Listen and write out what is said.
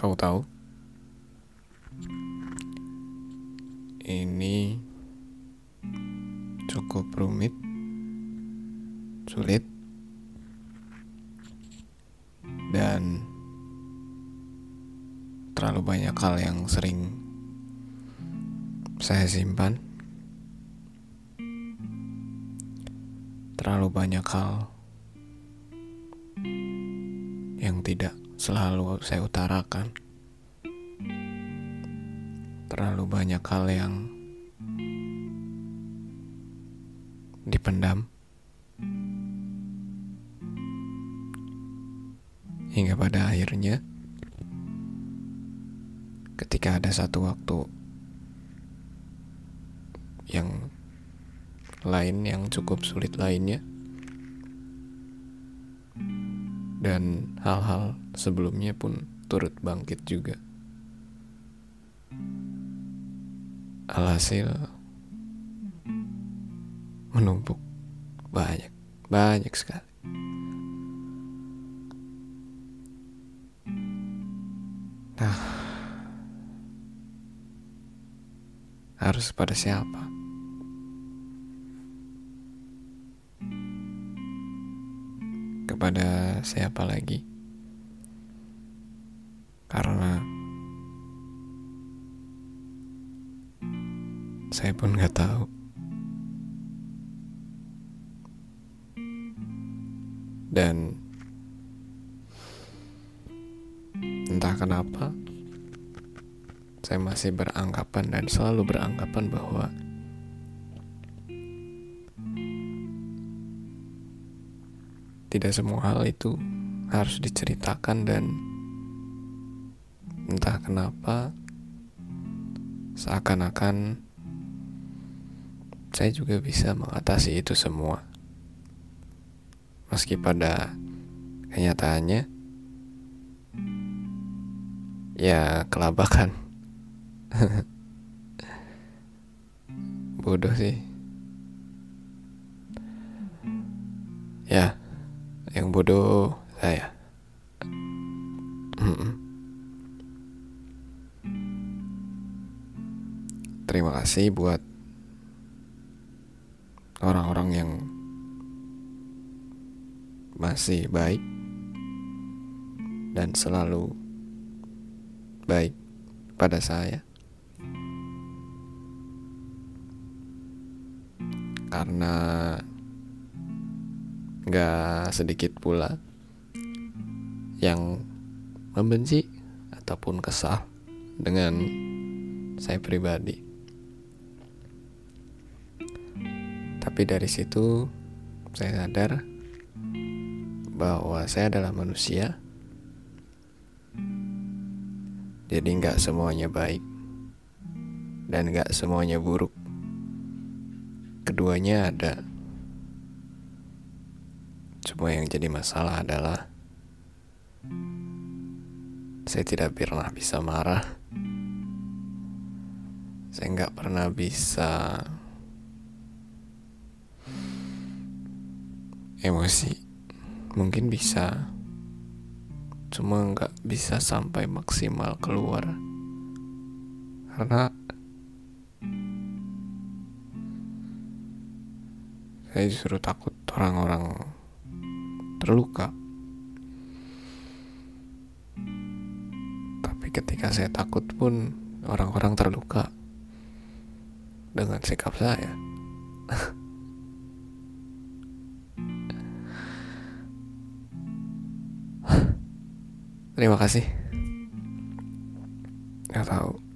Kau tahu? Ini cukup rumit, sulit, dan terlalu banyak hal yang sering saya simpan. Terlalu banyak hal yang tidak selalu saya utarakan. Terlalu banyak hal yang dipendam hingga pada akhirnya ketika ada satu waktu yang lain yang cukup sulit lainnya dan hal-hal sebelumnya pun turut bangkit juga. Alhasil menumpuk banyak, banyak sekali. Nah, harus pada siapa? Kepada siapa lagi. Karena saya pun nggak tahu. Dan entah kenapa saya masih beranggapan dan selalu beranggapan bahwa tidak semua hal itu harus diceritakan dan entah kenapa seakan-akan saya juga bisa mengatasi itu semua. Meski pada kenyataannya ya kelabakan. Bodoh sih. Ya yang bodoh saya. Terima kasih buat orang-orang yang masih baik dan selalu baik pada saya. Karena Gak sedikit pula yang membenci ataupun kesal dengan saya pribadi. Tapi dari situ saya sadar bahwa saya adalah manusia. Jadi nggak semuanya baik dan nggak semuanya buruk. Keduanya ada. Cuma yang jadi masalah adalah saya tidak pernah bisa marah. Saya nggak pernah bisa emosi. Mungkin bisa, cuma nggak bisa sampai maksimal keluar karena saya justru takut orang-orang terluka. Tapi ketika saya takut pun orang-orang terluka dengan sikap saya. Terima kasih. Gak tahu.